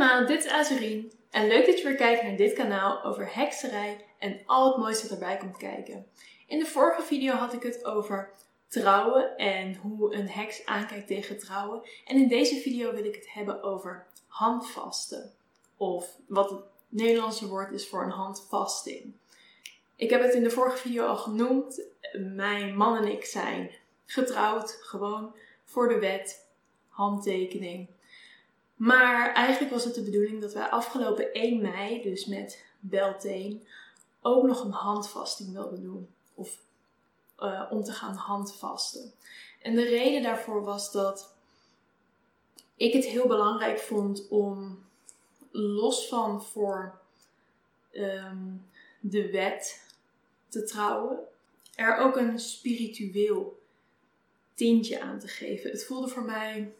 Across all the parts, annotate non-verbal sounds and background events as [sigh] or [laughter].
allemaal, dit is Azurien en leuk dat je weer kijkt naar dit kanaal over hekserij en al het mooiste erbij komt kijken. In de vorige video had ik het over trouwen en hoe een heks aankijkt tegen trouwen. En in deze video wil ik het hebben over handvasten. Of wat het Nederlandse woord is voor een handvasting. Ik heb het in de vorige video al genoemd. Mijn man en ik zijn getrouwd, gewoon voor de wet, handtekening. Maar eigenlijk was het de bedoeling dat wij afgelopen 1 mei, dus met Belteen, ook nog een handvasting wilden doen. Of uh, om te gaan handvasten. En de reden daarvoor was dat ik het heel belangrijk vond om los van voor um, de wet te trouwen, er ook een spiritueel tintje aan te geven. Het voelde voor mij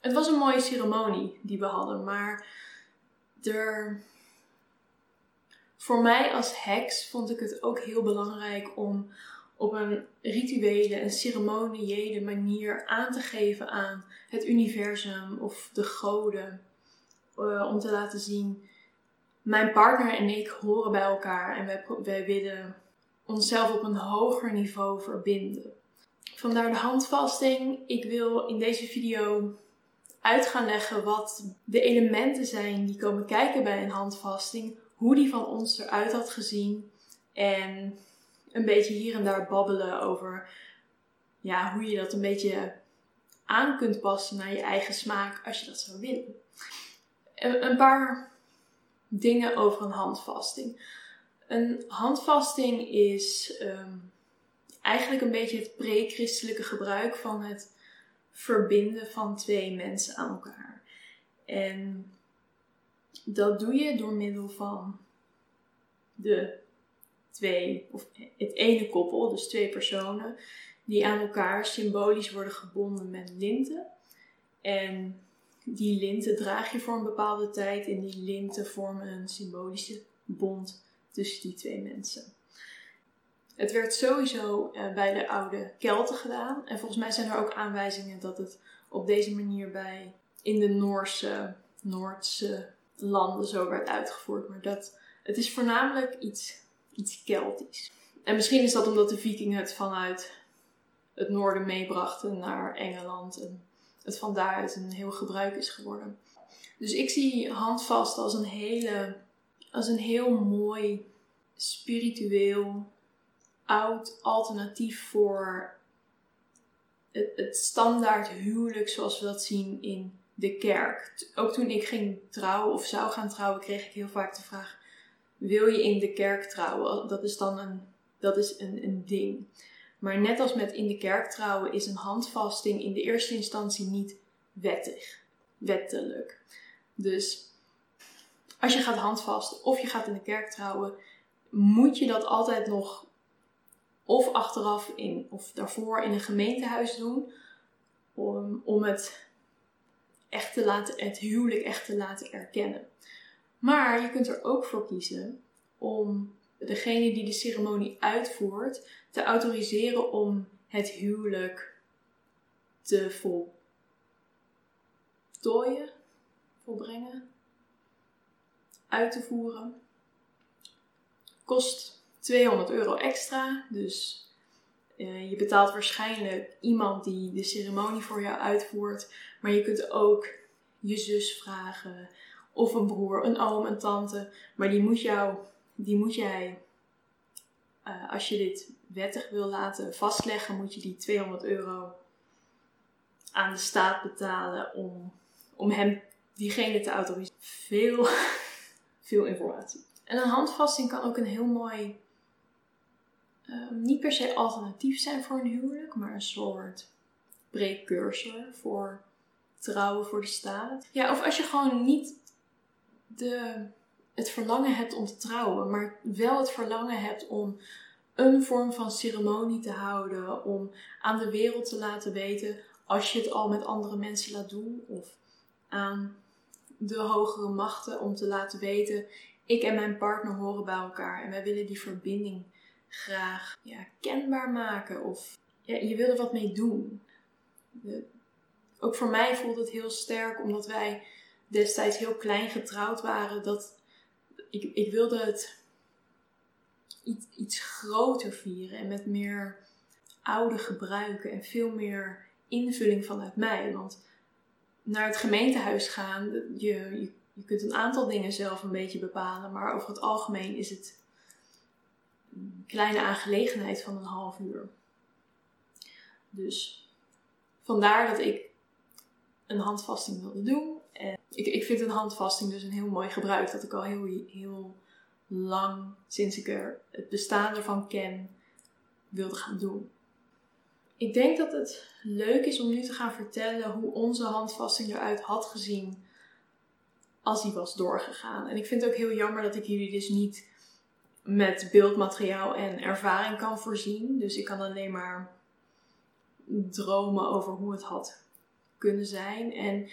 het was een mooie ceremonie die we hadden, maar er, voor mij als heks vond ik het ook heel belangrijk om op een rituele en ceremoniële manier aan te geven aan het universum of de goden. Uh, om te laten zien, mijn partner en ik horen bij elkaar en wij, wij willen onszelf op een hoger niveau verbinden. Vandaar de handvasting. Ik wil in deze video uit gaan leggen wat de elementen zijn die komen kijken bij een handvasting, hoe die van ons eruit had gezien en een beetje hier en daar babbelen over ja, hoe je dat een beetje aan kunt passen naar je eigen smaak als je dat zou willen. Een paar dingen over een handvasting. Een handvasting is ehm, eigenlijk een beetje het pre-christelijke gebruik van het verbinden van twee mensen aan elkaar. En dat doe je door middel van de twee, of het ene koppel, dus twee personen, die aan elkaar symbolisch worden gebonden met linten. En die linten draag je voor een bepaalde tijd en die linten vormen een symbolische bond tussen die twee mensen. Het werd sowieso uh, bij de oude Kelten gedaan. En volgens mij zijn er ook aanwijzingen dat het op deze manier bij in de Noorse, Noordse landen zo werd uitgevoerd. Maar dat, het is voornamelijk iets, iets Keltisch. En misschien is dat omdat de vikingen het vanuit het noorden meebrachten naar Engeland. En het van daaruit een heel gebruik is geworden. Dus ik zie handvast als een hele, als een heel mooi spiritueel oud alternatief voor het, het, standaard huwelijk zoals we dat zien in de kerk. Ook toen ik ging trouwen of zou gaan trouwen, kreeg ik heel vaak de vraag: wil je in de kerk trouwen? Dat is dan een, dat is een, een ding. Maar net als met in de kerk trouwen is een handvasting in de eerste instantie niet wettig, wettelijk. Dus als je gaat handvasten of je gaat in de kerk trouwen, moet je dat altijd nog of achteraf in, of daarvoor in een gemeentehuis doen. Om, om het echt te laten, het huwelijk echt te laten erkennen. Maar je kunt er ook voor kiezen om degene die de ceremonie uitvoert te autoriseren om het huwelijk te voltooien, volbrengen, uit te voeren. Kost 200 euro extra. Dus uh, je betaalt waarschijnlijk iemand die de ceremonie voor jou uitvoert. Maar je kunt ook je zus vragen. Of een broer, een oom, een tante. Maar die moet, jou, die moet jij, uh, als je dit wettig wil laten vastleggen, moet je die 200 euro aan de staat betalen om, om hem, diegene te autoriseren. Veel, [laughs] veel informatie. En een handvasting kan ook een heel mooi Ehm, niet per se alternatief zijn voor een huwelijk, maar een soort precursor voor trouwen voor de staat. Ja, of als je gewoon niet de, het verlangen hebt om te trouwen, maar wel het verlangen hebt om een vorm van ceremonie te houden, om aan de wereld te laten weten als je het al met andere mensen laat doen, of aan de hogere machten om te laten weten: ik en mijn partner horen bij elkaar en wij willen die verbinding graag ja, kenbaar maken of ja, je wil er wat mee doen. ook voor mij voelt het heel sterk omdat wij destijds heel klein getrouwd waren, dat ik, ik wilde het iets, iets groter vieren en met meer oude gebruiken en veel meer invulling vanuit mij. Want naar het gemeentehuis gaan, je, je, je kunt een aantal dingen zelf een beetje bepalen, maar over het algemeen is het kleine aangelegenheid van een half uur. Dus vandaar dat ik een handvasting wilde doen. En ik, ik vind een handvasting dus een heel mooi gebruik dat ik al heel, heel lang, sinds ik er het bestaan ervan ken, wilde gaan doen. Ik denk dat het leuk is om nu te gaan vertellen hoe onze handvasting eruit had gezien als die was doorgegaan. En ik vind het ook heel jammer dat ik jullie dus niet met beeldmateriaal en ervaring kan voorzien. Dus ik kan alleen maar dromen over hoe het had kunnen zijn. En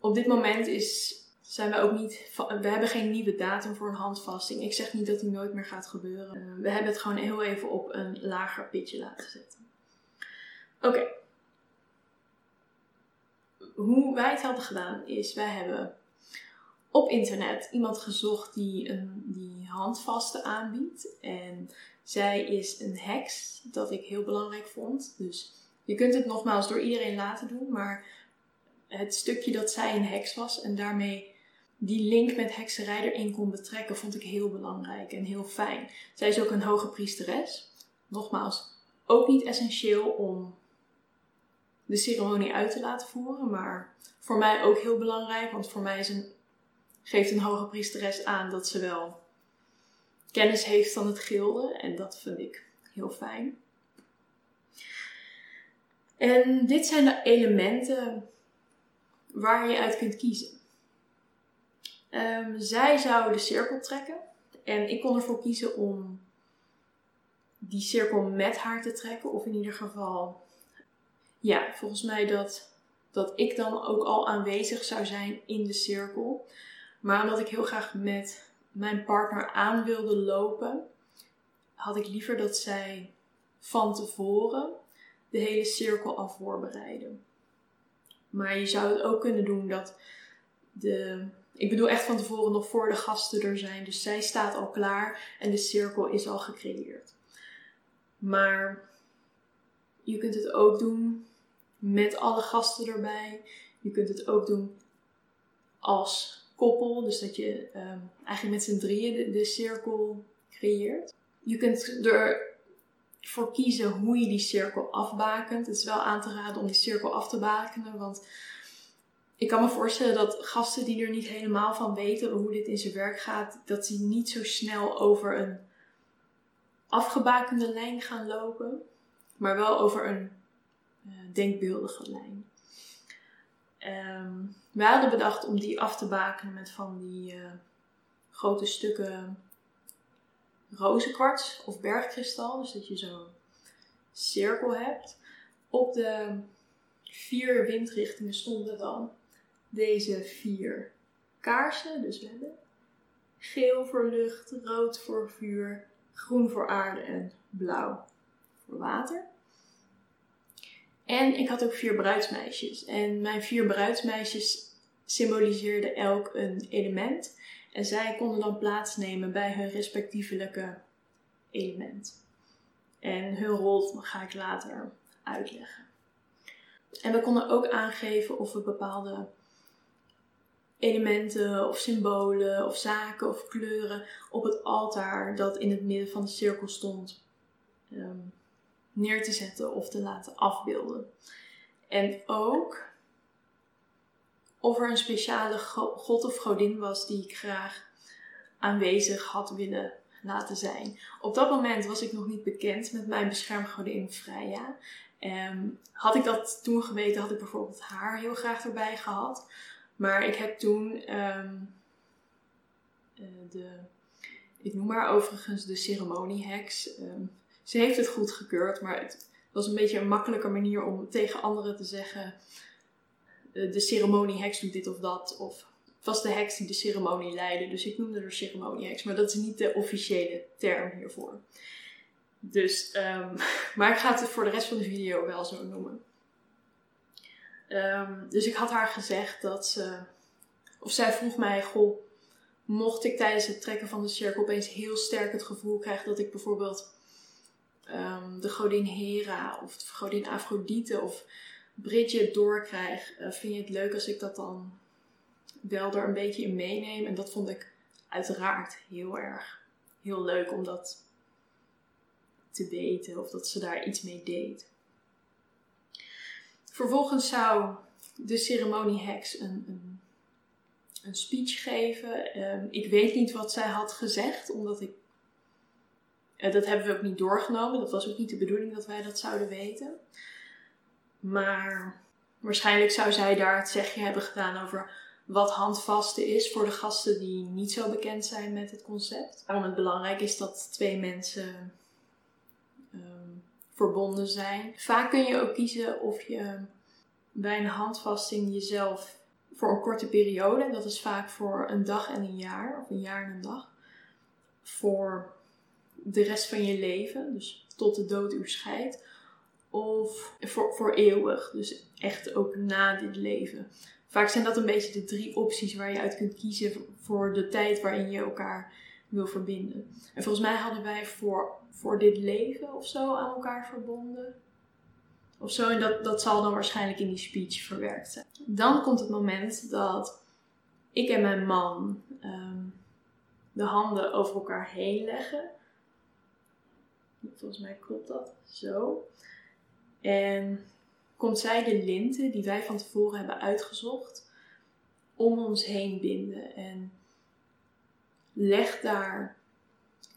op dit moment is, zijn we ook niet. We hebben geen nieuwe datum voor een handvasting. Ik zeg niet dat die nooit meer gaat gebeuren. Eh, we hebben het gewoon heel even op een lager pitje laten zetten. Oké. Hoe wij het hadden gedaan is, wij hebben op internet iemand gezocht die een die handvasten aanbiedt. En zij is een heks, dat ik heel belangrijk vond. Dus je kunt het nogmaals door iedereen laten doen, maar het stukje dat zij een heks was en daarmee die link met hekserij erin kon betrekken, vond ik heel belangrijk en heel fijn. Zij is ook een hoge priesteres. Nogmaals, ook niet essentieel om de ceremonie uit te laten voeren, maar voor mij ook heel belangrijk, want voor mij is een, geeft een hoge priesteres aan dat ze wel kennis heeft van het gilde en dat vind ik heel fijn. En dit zijn de elementen waar je uit kunt kiezen. Um, zij zou de cirkel trekken en ik kon ervoor kiezen om die cirkel met haar te trekken, of in ieder geval ja, volgens mij dat, dat ik dan ook al aanwezig zou zijn in de cirkel. Maar omdat ik heel graag met mijn partner aan wilde lopen, had ik liever dat zij van tevoren de hele cirkel al voorbereiden. Maar je zou het ook kunnen doen dat de. Ik bedoel echt van tevoren nog voor de gasten er zijn. Dus zij staat al klaar en de cirkel is al gecreëerd. Maar je kunt het ook doen met alle gasten erbij. Je kunt het ook doen als koppel, dus dat je um, eigenlijk met z'n drieën de, cirkel creëert. Je kunt ervoor kiezen hoe je die cirkel afbakent. Het is wel aan te raden om die cirkel af te bakenen, want ik kan me voorstellen dat gasten die er niet helemaal van weten hoe dit in zijn werk gaat, dat ze niet zo snel over een afgebakende lijn gaan lopen, maar wel over een uh, denkbeeldige lijn. Um, we hadden bedacht om die af te bakenen met van die uh, grote stukken rozenkwarts of bergkristal. Dus dat je zo'n cirkel hebt. Op de vier windrichtingen stonden dan deze vier kaarsen. Dus we hebben geel voor lucht, rood voor vuur, groen voor aarde en blauw voor water. En ik had ook vier bruidsmeisjes. En mijn vier bruidsmeisjes symboliseerden elk een element. En zij konden dan plaatsnemen bij hun respectievelijke element. En hun rol ga ik later uitleggen. En we konden ook aangeven of we bepaalde elementen of symbolen of zaken of kleuren op het altaar dat in het midden van de cirkel stond ehm, neer te zetten of te laten afbeelden. En ook of er een speciale god of godin was die ik graag aanwezig had willen laten zijn. Op dat moment was ik nog niet bekend met mijn beschermgodin Freya. Um, had ik dat toen geweten, had ik bijvoorbeeld haar heel graag erbij gehad. Maar ik heb toen um, de, ik noem haar overigens de ceremonieheks. Um, ze heeft het goed gekeurd, maar het was een beetje een makkelijke manier om tegen anderen te zeggen: eh, de ceremonieheks doet dit of dat. Of het was de heks die de ceremonie leidde, dus ik noemde haar ceremonieheks. Maar dat is niet de officiële term hiervoor. Dus, um, [laughs] maar ik ga het voor de rest van de video wel zo noemen. Um, dus ik had haar gezegd dat ze of zij vroeg mij, goh, mocht ik tijdens het trekken van de cirkel opeens heel sterk het gevoel krijgen dat ik bijvoorbeeld ehm, de godin Hera of de godin Afrodite of Bridget doorkrijg, uh, vind je het leuk als ik dat dan wel er een beetje in meeneem? En dat vond ik uiteraard heel erg heel leuk om dat te weten of dat ze daar iets mee deed. Vervolgens zou de ceremonieheks een, een, een speech geven. Ehm, ik weet niet wat zij had gezegd, omdat ik. Uh, dat hebben we ook niet doorgenomen. Dat was ook niet de bedoeling dat wij dat zouden weten. Maar waarschijnlijk zou zij daar het zegje hebben gedaan over wat handvasten is voor de gasten die niet zo bekend zijn met het concept. Waarom het belangrijk is dat twee mensen um, verbonden zijn. Vaak kun je ook kiezen of je bij een handvasting jezelf voor een korte periode, en dat is vaak voor een dag en een jaar, of een jaar en een dag, voor de rest van je leven, dus tot de dood u scheidt, of voor, voor eeuwig, dus echt ook na dit leven. Vaak zijn dat een beetje de drie opties waar je uit kunt kiezen voor de tijd waarin je elkaar wil verbinden. En volgens mij hadden wij voor, voor dit leven of zo aan elkaar verbonden. Of zo, en dat, dat zal dan waarschijnlijk in die speech verwerkt zijn. Dan komt het moment dat ik en mijn man ehm, de handen over elkaar heen leggen. Volgens mij klopt dat zo. En komt zij de linten die wij van tevoren hebben uitgezocht om ons heen binden. En leg daar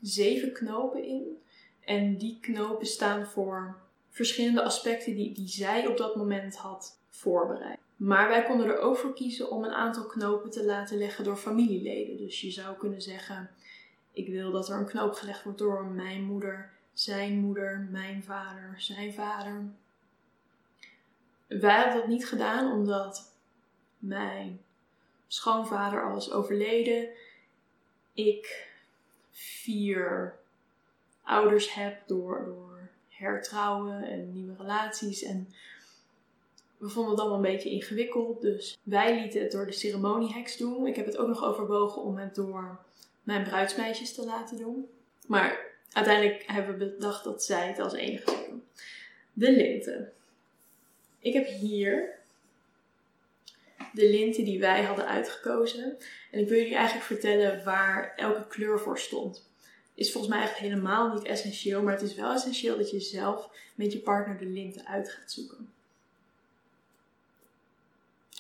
zeven knopen in. En die knopen staan voor verschillende aspecten die, die zij op dat moment had voorbereid. Maar wij konden er ook voor kiezen om een aantal knopen te laten leggen door familieleden. Dus je zou kunnen zeggen: Ik wil dat er een knoop gelegd wordt door mijn moeder, zijn moeder, mijn vader, zijn vader, wij hebben dat niet gedaan omdat mijn schoonvader al was overleden. Ik vier ouders heb door, door hertrouwen en nieuwe relaties. En we vonden het allemaal een beetje ingewikkeld. Dus wij lieten het door de ceremonieheks doen. Ik heb het ook nog overwogen om het door mijn bruidsmeisjes te laten doen. Maar uiteindelijk hebben we bedacht dat zij het als enige zou doen. De linten. Ik heb hier de linten die wij hadden uitgekozen. En ik wil jullie eigenlijk vertellen waar elke kleur voor stond. Is volgens mij echt helemaal niet essentieel, maar het is wel essentieel dat je zelf met je partner de linten uit gaat zoeken.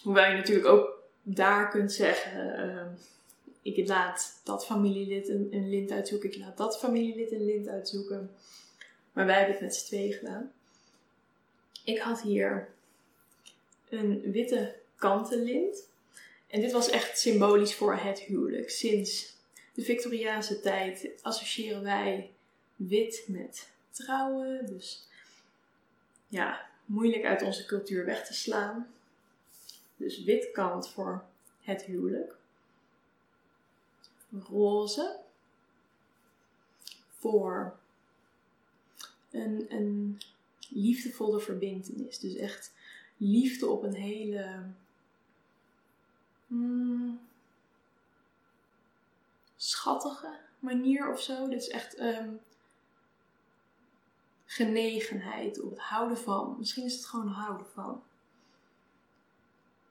Hoewel je natuurlijk ook daar kunt zeggen: uh, ik laat dat familielid een, lint uitzoeken, ik laat dat familielid een lint uitzoeken. Maar wij hebben het met z'n tweeën gedaan. Ik had hier een witte kanten lint. En dit was echt symbolisch voor het huwelijk. Sinds de Victoriaanse tijd associëren wij wit met trouwen. Dus ja, moeilijk uit onze cultuur weg te slaan. Dus wit kant voor het huwelijk. Roze voor een, een liefdevolle verbindenis. Dus echt liefde op een hele. Hmm, schattige manier of zo. Dit is echt um, genegenheid of het houden van. Misschien is het gewoon houden van.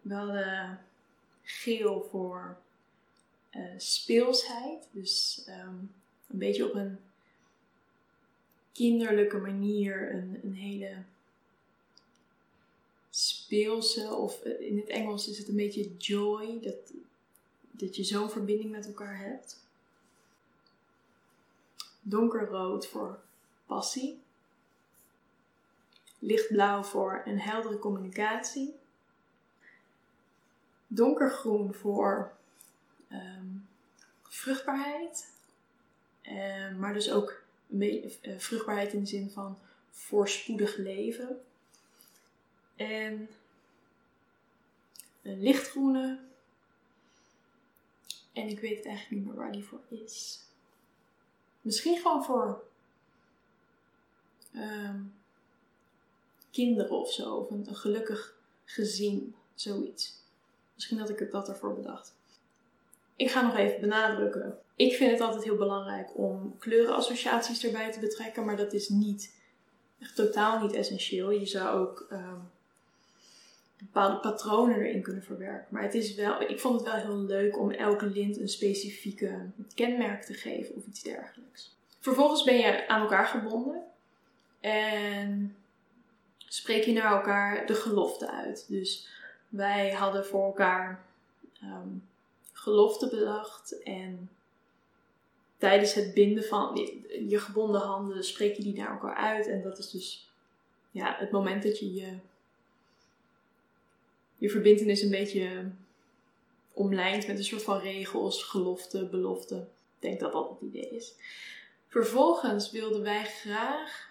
Wel uh, geel voor uh, speelsheid. Dus um, een beetje op een kinderlijke manier een, een hele speelse, of eh, in het Engels is het een beetje joy, dat, dat je zo'n verbinding met elkaar hebt. Donkerrood voor passie. Lichtblauw voor een heldere communicatie. Donkergroen voor um, vruchtbaarheid. Uh, maar dus ook uh, vruchtbaarheid in de zin van voorspoedig leven. En een lichtgroene. En ik weet eigenlijk niet meer waar die voor is. Misschien gewoon voor um, kinderen of zo. Of een, gelukkig gezin. Zoiets. Misschien had ik dat ervoor bedacht. Ik ga nog even benadrukken. Ik vind het altijd heel belangrijk om kleurenassociaties erbij te betrekken, maar dat is niet, echt totaal niet essentieel. Je zou ook ehm, bepaalde patronen erin kunnen verwerken. Maar het is wel, ik vond het wel heel leuk om elke lint een specifieke kenmerk te geven of iets dergelijks. Vervolgens ben je aan elkaar gebonden en spreek je naar elkaar de gelofte uit. Dus wij hadden voor elkaar um, gelofte bedacht en tijdens het binden van je gebonden handen spreek je die naar elkaar uit. En dat is dus ja, het moment dat je je, je verbindenis een beetje omlijnt met een soort van regels, gelofte, belofte. Ik denk dat dat het idee is. Vervolgens wilden wij graag,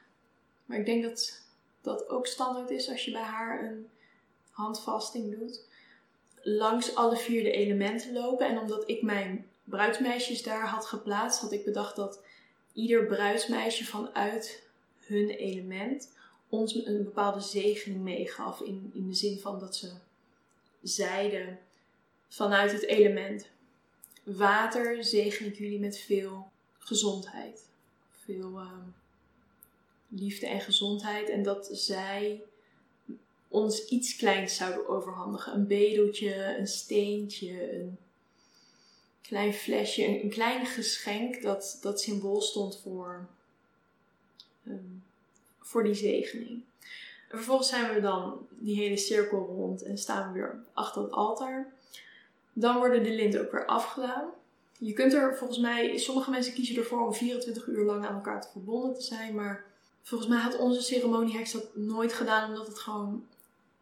maar ik denk dat dat ook standaard is als je bij haar een handvasting doet, langs alle vier de elementen lopen. En omdat ik mijn bruidsmeisjes daar had geplaatst, had ik bedacht dat ieder bruidsmeisje vanuit hun element ons een bepaalde zegening meegaf. In, in de zin van dat ze zeiden vanuit het element water zegen ik jullie met veel gezondheid. Veel ehm, liefde en gezondheid. En dat zij ons iets kleins zouden overhandigen. Een bedeltje, een steentje, een klein flesje, een, klein geschenk dat, dat symbool stond voor, ehm, voor die zegening. En vervolgens zijn we dan die hele cirkel rond en staan we weer achter het altaar. Dan worden de linten ook weer afgedaan. Je kunt er volgens mij, sommige mensen kiezen ervoor om 24 uur lang aan elkaar te verbonden te zijn, maar volgens mij had onze ceremonieheks dat nooit gedaan omdat het gewoon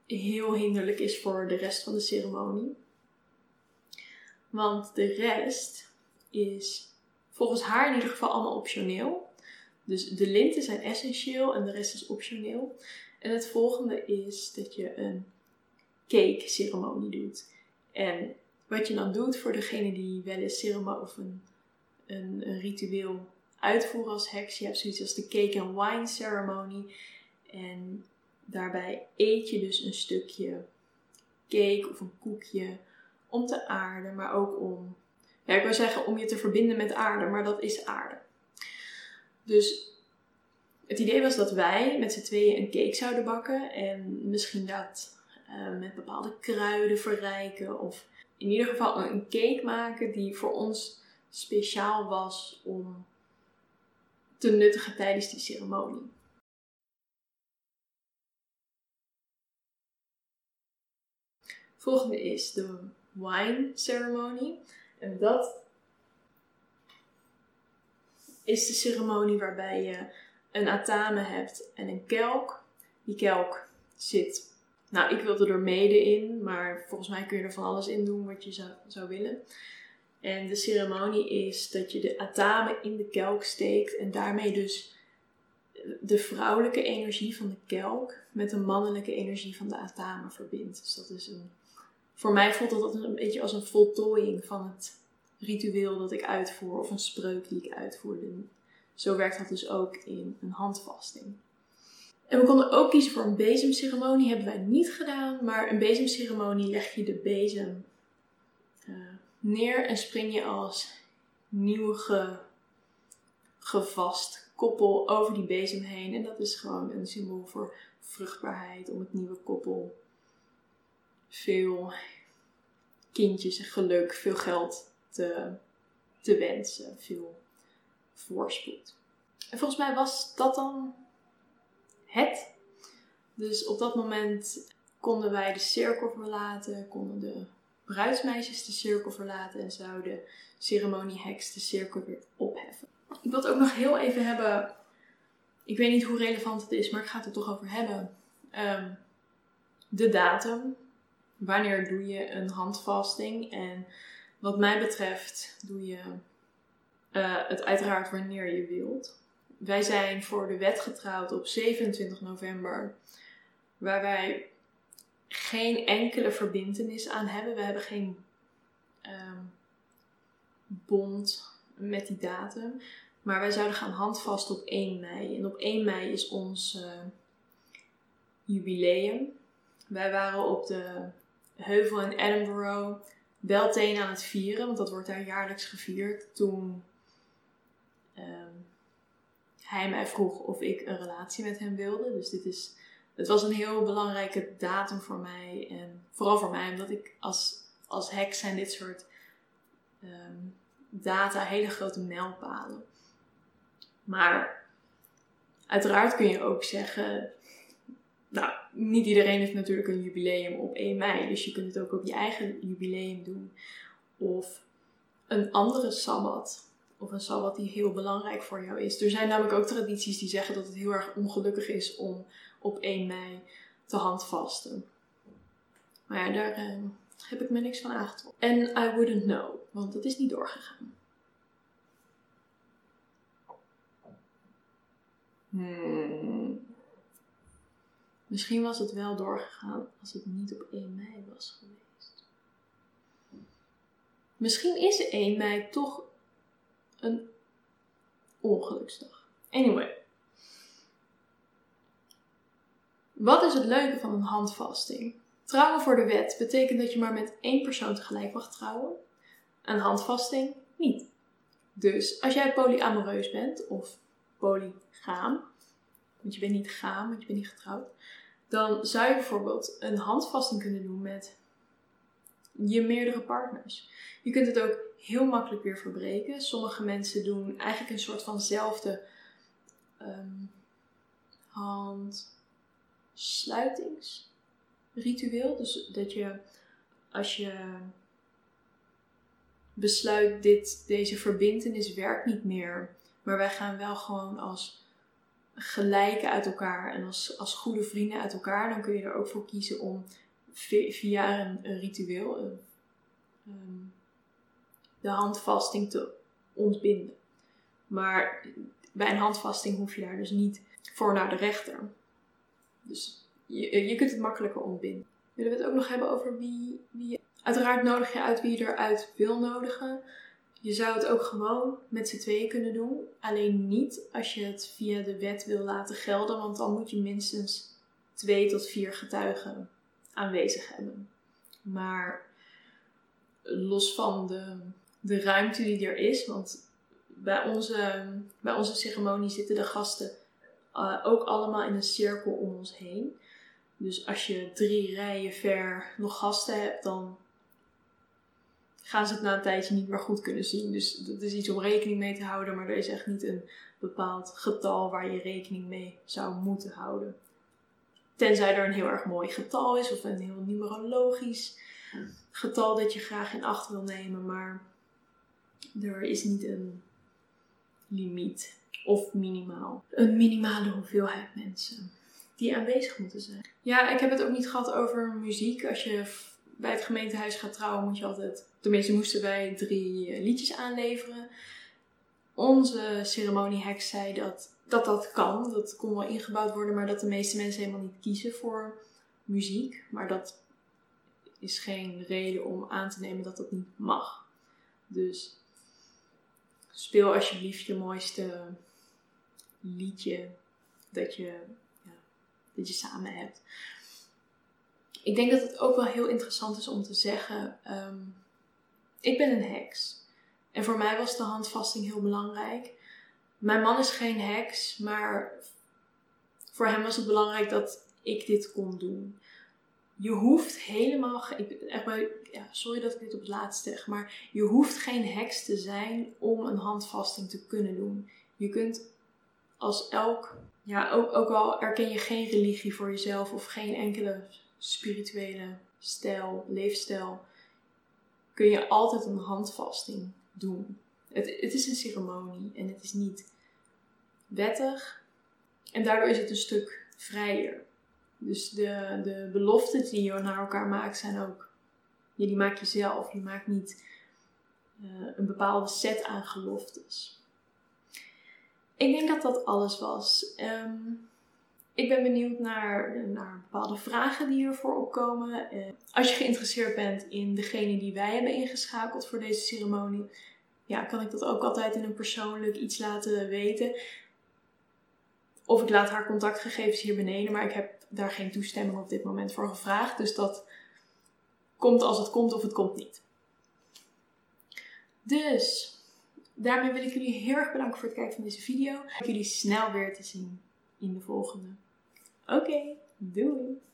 heel hinderlijk is voor de rest van de ceremonie. Want de rest is volgens haar in ieder geval allemaal optioneel. Dus de linten zijn essentieel en de rest is optioneel. En het volgende is dat je een cake ceremonie doet. En wat je dan doet voor degene die wel eens ceremonie of een, een, ritueel uitvoeren als heks. Je hebt zoiets als de cake and wine ceremonie. En daarbij eet je dus een stukje cake of een koekje om te aarden, maar ook om, ja, ik wil zeggen om je te verbinden met aarde, maar dat is aarde. Dus het idee was dat wij met z'n tweeën een cake zouden bakken en misschien dat uh, met bepaalde kruiden verrijken of in ieder geval een cake maken die voor ons speciaal was om te nuttigen tijdens die ceremonie. Volgende is de wine ceremony. En dat is de ceremonie waarbij je een atame hebt en een kelk. Die kelk zit, nou ik wilde er mede in, maar volgens mij kun je er van alles in doen wat je zou, zou willen. En de ceremonie is dat je de atame in de kelk steekt en daarmee dus de vrouwelijke energie van de kelk met de mannelijke energie van de atame verbindt. Dus dat is een voor mij voelt dat een beetje als een voltooiing van het ritueel dat ik uitvoer of een spreuk die ik uitvoerde. Zo werkt dat dus ook in een handvasting. En we konden ook kiezen voor een bezemceremonie. Hebben wij niet gedaan, maar een bezemceremonie leg je de bezem uh, neer en spring je als nieuw ge, gevast koppel over die bezem heen. En dat is gewoon een symbool voor vruchtbaarheid, om het nieuwe koppel veel kindjes en geluk, veel geld te, te wensen, veel voorspoed. En volgens mij was dat dan het. Dus op dat moment konden wij de cirkel verlaten, konden de bruidsmeisjes de cirkel verlaten en zou de ceremonieheks de cirkel weer opheffen. Ik wil het ook nog heel even hebben. Ik weet niet hoe relevant het is, maar ik ga het er toch over hebben. Ehm, de datum wanneer doe je een handvasting. En wat mij betreft doe je uh, het uiteraard wanneer je wilt. Wij zijn voor de wet getrouwd op 27 november, waar wij geen enkele verbindenis aan hebben. We hebben geen um, bond met die datum. Maar wij zouden gaan handvasten op 1 mei. En op 1 mei is ons uh, jubileum. Wij waren op de heuvel in Edinburgh wel Theen aan het vieren, want dat wordt daar jaarlijks gevierd. Toen ehm, hij mij vroeg of ik een relatie met hem wilde. Dus dit is, het was een heel belangrijke datum voor mij. En vooral voor mij, omdat ik als, als heks zijn dit soort ehm, data hele grote mijlpalen. Maar uiteraard kun je ook zeggen. Nou, niet iedereen heeft natuurlijk een jubileum op 1 mei. Dus je kunt het ook op je eigen jubileum doen. Of een andere sabbat. Of een sabbat die heel belangrijk voor jou is. Er zijn namelijk ook tradities die zeggen dat het heel erg ongelukkig is om op 1 mei te handvasten. Maar ja, daar eh, heb ik me niks van aangetrokken. En I wouldn't know, want het is niet doorgegaan. Hmm. Misschien was het wel doorgegaan als het niet op 1 mei was geweest. Misschien is 1 mei toch een ongeluksdag. Anyway. Wat is het leuke van een handvasting? Trouwen voor de wet betekent dat je maar met één persoon tegelijk mag trouwen. Een handvasting niet. Dus als jij polyamoreus bent of polygaam, want je bent niet gaam, want je bent niet getrouwd, dan zou je bijvoorbeeld een handvasting kunnen doen met je meerdere partners. Je kunt het ook heel makkelijk weer verbreken. Sommige mensen doen eigenlijk een soort vanzelfde um, handsluitingsritueel. Dus dat je als je besluit dit, deze verbindenis werkt niet meer, maar wij gaan wel gewoon als gelijken uit elkaar en als, als goede vrienden uit elkaar, dan kun je er ook voor kiezen om via een, ritueel ehm, de handvasting te ontbinden. Maar bij een handvasting hoef je daar dus niet voor naar de rechter. Dus je, je kunt het makkelijker ontbinden. Willen we het ook nog hebben over wie, wie Uiteraard nodig je uit wie je eruit wil nodigen. Je zou het ook gewoon met z'n tweeën kunnen doen. Alleen niet als je het via de wet wil laten gelden, want dan moet je minstens twee tot vier getuigen aanwezig hebben. Maar los van de, de ruimte die er is, want bij onze, bij onze ceremonie zitten de gasten uh, ook allemaal in een cirkel om ons heen. Dus als je drie rijen ver nog gasten hebt, dan gaan ze het na een tijdje niet meer goed kunnen zien. Dus dat is iets om rekening mee te houden, maar er is echt niet een bepaald getal waar je rekening mee zou moeten houden. Tenzij er een heel erg mooi getal is of een heel numerologisch getal dat je graag in acht wil nemen, maar er is niet een limiet of minimaal. Een minimale hoeveelheid mensen die aanwezig moeten zijn. Ja, ik heb het ook niet gehad over muziek. Als je bij het gemeentehuis gaat trouwen, moet je altijd. Tenminste, moesten wij drie eh, liedjes aanleveren. Onze ceremonieheks zei dat, dat dat kan. Dat kon wel ingebouwd worden, maar dat de meeste mensen helemaal niet kiezen voor muziek. Maar dat is geen reden om aan te nemen dat dat niet mag. Dus speel alsjeblieft je mooiste liedje dat je, ja, dat je samen hebt. Ik denk dat het ook wel heel interessant is om te zeggen: ehm, ik ben een heks. En voor mij was de handvasting heel belangrijk. Mijn man is geen heks, maar voor hem was het belangrijk dat ik dit kon doen. Je hoeft helemaal. Ik, echt ja, sorry dat ik dit op het laatst zeg, maar je hoeft geen heks te zijn om een handvasting te kunnen doen. Je kunt als elk. Ja, ook, ook al erken je geen religie voor jezelf of geen enkele spirituele stijl, leefstijl, kun je altijd een handvasting doen. Het, het is een ceremonie en het is niet wettig. En daardoor is het een stuk vrijer. Dus de, de beloften die je naar elkaar maakt zijn ook, ja, die maak je zelf. Je maakt niet uh, een bepaalde set aan geloftes. Ik denk dat dat alles was. Um, ik ben benieuwd naar, naar bepaalde vragen die hiervoor opkomen. Eh, als je geïnteresseerd bent in degene die wij hebben ingeschakeld voor deze ceremonie, ja, kan ik dat ook altijd in een persoonlijk iets laten weten. Of ik laat haar contactgegevens hier beneden, maar ik heb daar geen toestemming op dit moment voor gevraagd. Dus dat komt als het komt of het komt niet. Dus, daarmee wil ik jullie heel erg bedanken voor het kijken van deze video. Ik jullie snel weer te zien in de volgende. Oké, doei!